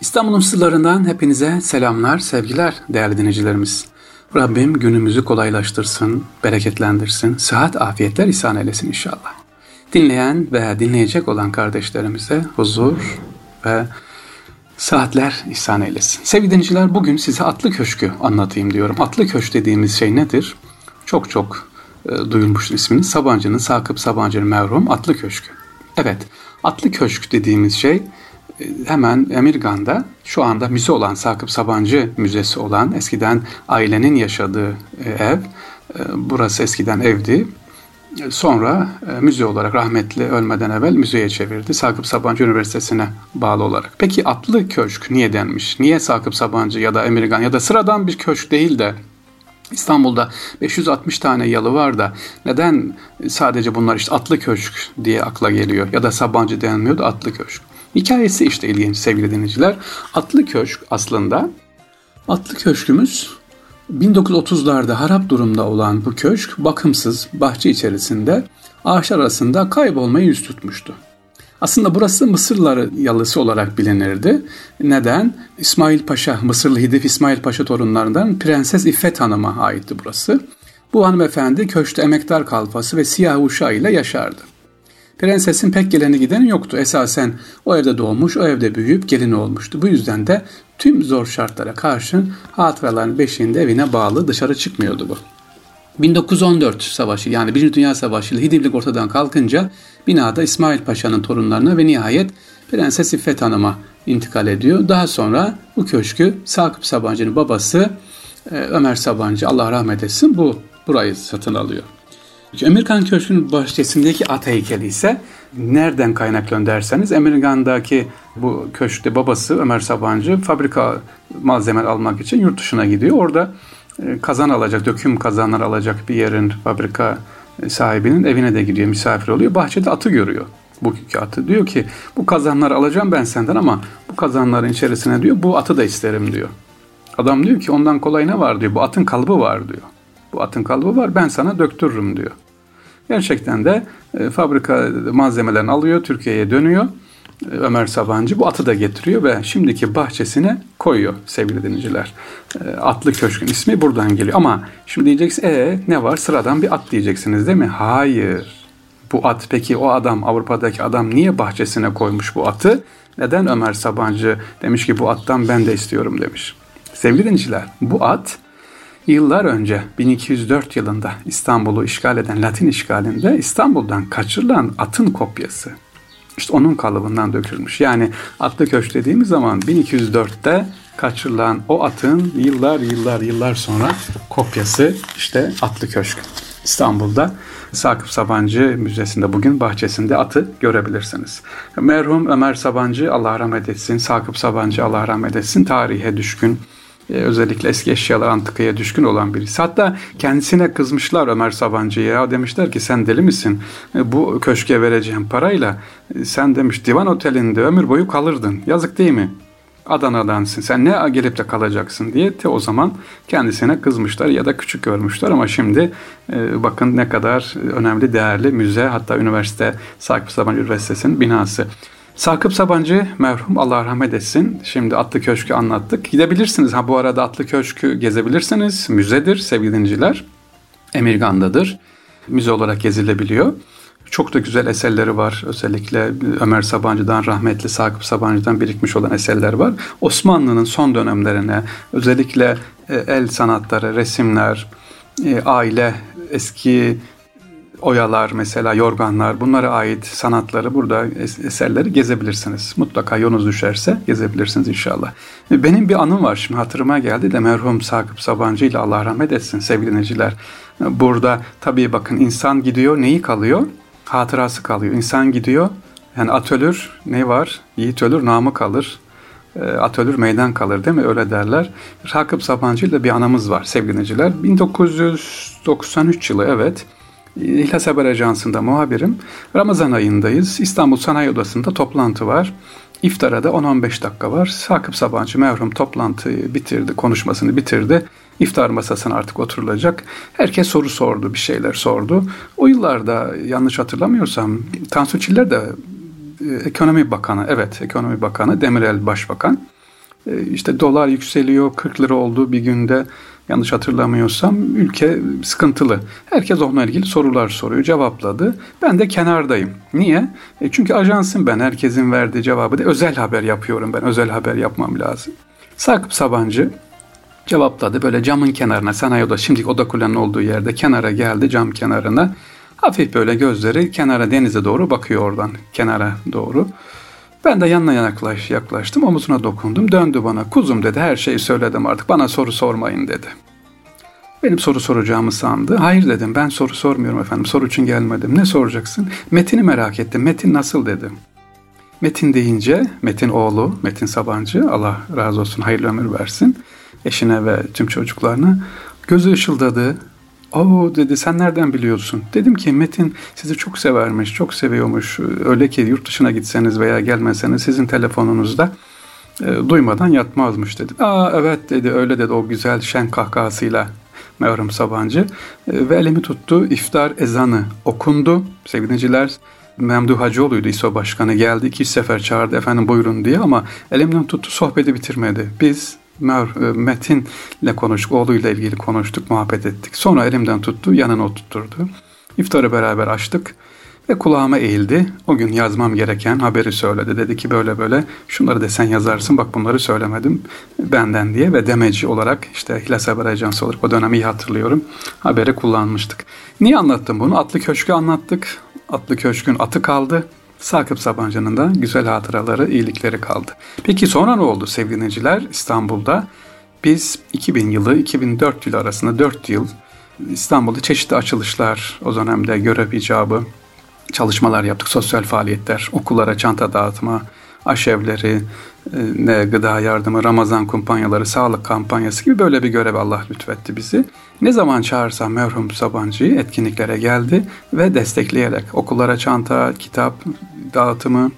İstanbul'un sırlarından hepinize selamlar, sevgiler değerli dinleyicilerimiz. Rabbim günümüzü kolaylaştırsın, bereketlendirsin, sıhhat, afiyetler ihsan eylesin inşallah. Dinleyen ve dinleyecek olan kardeşlerimize huzur ve saatler ihsan eylesin. Sevgili dinleyiciler bugün size Atlı Köşk'ü anlatayım diyorum. Atlı Köşk dediğimiz şey nedir? Çok çok e, duyulmuş ismini. Sabancı'nın, Sakıp Sabancı'nın merhum Atlı Köşk'ü. Evet, Atlı Köşk dediğimiz şey hemen Emirgan'da şu anda müze olan Sakıp Sabancı Müzesi olan eskiden ailenin yaşadığı e, ev. E, burası eskiden evdi. Sonra e, müze olarak rahmetli ölmeden evvel müzeye çevirdi. Sakıp Sabancı Üniversitesi'ne bağlı olarak. Peki atlı köşk niye denmiş? Niye Sakıp Sabancı ya da Emirgan ya da sıradan bir köşk değil de İstanbul'da 560 tane yalı var da neden sadece bunlar işte atlı köşk diye akla geliyor ya da Sabancı denmiyor da atlı köşk? Hikayesi işte ilginç sevgili dinleyiciler. Atlı Köşk aslında Atlı Köşkümüz 1930'larda harap durumda olan bu köşk bakımsız bahçe içerisinde ağaçlar arasında kaybolmayı yüz tutmuştu. Aslında burası Mısırları yalısı olarak bilinirdi. Neden? İsmail Paşa, Mısırlı Hidif İsmail Paşa torunlarından Prenses İffet Hanım'a aitti burası. Bu hanımefendi köşkte emektar kalfası ve siyah uşağı ile yaşardı. Prensesin pek geleni giden yoktu. Esasen o evde doğmuş, o evde büyüyüp gelini olmuştu. Bu yüzden de tüm zor şartlara karşın hatıraların beşiğinde evine bağlı dışarı çıkmıyordu bu. 1914 Savaşı yani Birinci Dünya Savaşı ile Hidivlik ortadan kalkınca binada İsmail Paşa'nın torunlarına ve nihayet Prenses İffet Hanım'a intikal ediyor. Daha sonra bu köşkü Sakıp Sabancı'nın babası e, Ömer Sabancı Allah rahmet etsin bu burayı satın alıyor. Emirgan Köşkü'nün bahçesindeki at heykeli ise nereden kaynaklanıyor derseniz Emirgan'daki bu köşkte babası Ömer Sabancı fabrika malzemeler almak için yurt dışına gidiyor. Orada e, kazan alacak, döküm kazanlar alacak bir yerin fabrika sahibinin evine de gidiyor, misafir oluyor. Bahçede atı görüyor. Bu atı diyor ki bu kazanları alacağım ben senden ama bu kazanların içerisine diyor bu atı da isterim diyor. Adam diyor ki ondan kolay ne var diyor. Bu atın kalıbı var diyor. Bu atın kalıbı var ben sana döktürürüm diyor. Gerçekten de e, fabrika malzemelerini alıyor, Türkiye'ye dönüyor. E, Ömer Sabancı bu atı da getiriyor ve şimdiki bahçesine koyuyor sevgili dinleyiciler. E, atlı Köşk'ün ismi buradan geliyor. Ama şimdi diyeceksiniz e ne var sıradan bir at diyeceksiniz değil mi? Hayır. Bu at peki o adam Avrupa'daki adam niye bahçesine koymuş bu atı? Neden Ömer Sabancı demiş ki bu attan ben de istiyorum demiş. Sevgili dinleyiciler bu at Yıllar önce 1204 yılında İstanbul'u işgal eden Latin işgalinde İstanbul'dan kaçırılan atın kopyası. İşte onun kalıbından dökülmüş. Yani atlı köşk dediğimiz zaman 1204'te kaçırılan o atın yıllar yıllar yıllar sonra kopyası işte atlı köşk. İstanbul'da Sakıp Sabancı Müzesi'nde bugün bahçesinde atı görebilirsiniz. Merhum Ömer Sabancı Allah rahmet etsin, Sakıp Sabancı Allah rahmet etsin, tarihe düşkün, e, özellikle eski eşyalar antikaya düşkün olan birisi. Hatta kendisine kızmışlar Ömer Sabancı'ya. Demişler ki sen deli misin? E, bu köşke vereceğim parayla e, sen demiş divan otelinde ömür boyu kalırdın. Yazık değil mi? Adana'dansın sen ne gelip de kalacaksın diye de o zaman kendisine kızmışlar ya da küçük görmüşler ama şimdi e, bakın ne kadar önemli değerli müze hatta üniversite Sakıp Sabancı Üniversitesi'nin binası. Sakıp Sabancı merhum Allah rahmet etsin. Şimdi Atlı Köşk'ü anlattık. Gidebilirsiniz. Ha bu arada Atlı Köşk'ü gezebilirsiniz. Müzedir sevgili dinleyiciler. Emirgan'dadır. Müze olarak gezilebiliyor. Çok da güzel eserleri var. Özellikle Ömer Sabancı'dan, rahmetli Sakıp Sabancı'dan birikmiş olan eserler var. Osmanlı'nın son dönemlerine, özellikle e, el sanatları, resimler, e, aile, eski oyalar mesela yorganlar bunlara ait sanatları burada eserleri gezebilirsiniz. Mutlaka yolunuz düşerse gezebilirsiniz inşallah. Benim bir anım var şimdi hatırıma geldi de merhum Sakıp Sabancı ile Allah rahmet etsin sevgili dinleyiciler. Burada tabii bakın insan gidiyor neyi kalıyor? Hatırası kalıyor. İnsan gidiyor yani at ne var? Yiğit ölür namı kalır. E, at meydan kalır değil mi? Öyle derler. Sakıp Sabancı ile bir anamız var sevgili dinleyiciler. 1993 yılı evet. İhlas Haber Ajansı'nda muhabirim. Ramazan ayındayız. İstanbul Sanayi Odası'nda toplantı var. İftara da 10-15 dakika var. Sakıp Sabancı merhum toplantıyı bitirdi, konuşmasını bitirdi. İftar masasına artık oturulacak. Herkes soru sordu, bir şeyler sordu. O yıllarda yanlış hatırlamıyorsam Tansu Çiller de e, Ekonomi Bakanı, evet Ekonomi Bakanı, Demirel Başbakan. E, işte dolar yükseliyor 40 lira oldu bir günde yanlış hatırlamıyorsam ülke sıkıntılı. Herkes onunla ilgili sorular soruyor cevapladı. Ben de kenardayım. Niye? E çünkü ajansım ben herkesin verdiği cevabı da özel haber yapıyorum ben özel haber yapmam lazım. Sakıp Sabancı cevapladı böyle camın kenarına sanayi oda şimdilik oda kulenin olduğu yerde kenara geldi cam kenarına. Hafif böyle gözleri kenara denize doğru bakıyor oradan kenara doğru. Ben de yanına yaklaş, yaklaştım, omuzuna dokundum. Döndü bana, kuzum dedi, her şeyi söyledim artık, bana soru sormayın dedi. Benim soru soracağımı sandı. Hayır dedim, ben soru sormuyorum efendim, soru için gelmedim. Ne soracaksın? Metin'i merak ettim, Metin nasıl dedim. Metin deyince, Metin oğlu, Metin Sabancı, Allah razı olsun, hayırlı ömür versin, eşine ve tüm çocuklarına. Gözü ışıldadı, Oo dedi sen nereden biliyorsun? Dedim ki Metin sizi çok severmiş, çok seviyormuş. Öyle ki yurt dışına gitseniz veya gelmeseniz sizin telefonunuzda e, duymadan yatmazmış dedi. Aa evet dedi öyle dedi o güzel şen kahkahasıyla Mevrum Sabancı. E, ve elimi tuttu iftar ezanı okundu. Sevgiliciler Memduh Hacıoğlu'ydu İSO Başkanı geldi iki sefer çağırdı efendim buyurun diye ama elimden tuttu sohbeti bitirmedi. Biz Metin'le konuştuk, oğluyla ilgili konuştuk, muhabbet ettik. Sonra elimden tuttu, yanına oturtturdu. İftarı beraber açtık ve kulağıma eğildi. O gün yazmam gereken haberi söyledi. Dedi ki böyle böyle şunları desen yazarsın bak bunları söylemedim benden diye ve demeci olarak işte İhlas Haber Ajansı olarak o dönemi iyi hatırlıyorum. Haberi kullanmıştık. Niye anlattım bunu? Atlı Köşk'ü anlattık. Atlı Köşk'ün atı kaldı. Sakıp Sabancı'nın da güzel hatıraları, iyilikleri kaldı. Peki sonra ne oldu sevgili dinleyiciler İstanbul'da? Biz 2000 yılı 2004 yılı arasında 4 yıl İstanbul'da çeşitli açılışlar, o dönemde görev icabı, çalışmalar yaptık. Sosyal faaliyetler, okullara çanta dağıtma, aşevleri, ne gıda yardımı, Ramazan kumpanyaları, sağlık kampanyası gibi böyle bir görev Allah lütfetti bizi. Ne zaman çağırsam merhum Sabancı'yı etkinliklere geldi ve destekleyerek okullara çanta, kitap dağıtımı,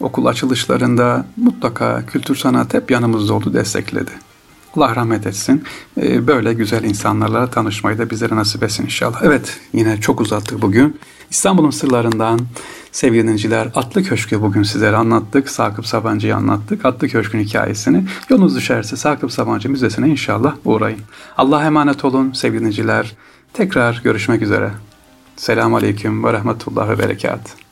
okul açılışlarında mutlaka kültür sanat hep yanımızda oldu, destekledi. Allah rahmet etsin. E, böyle güzel insanlarla tanışmayı da bizlere nasip etsin inşallah. Evet yine çok uzattık bugün. İstanbul'un sırlarından sevgili dinleyiciler Atlı Köşk'ü bugün sizlere anlattık. Sakıp Sabancı'yı anlattık. Atlı Köşk'ün hikayesini. Yolunuz düşerse Sakıp Sabancı Müzesi'ne inşallah uğrayın. Allah'a emanet olun sevgili dinleyiciler. Tekrar görüşmek üzere. Selamun Aleyküm ve Rahmetullah ve Berekat.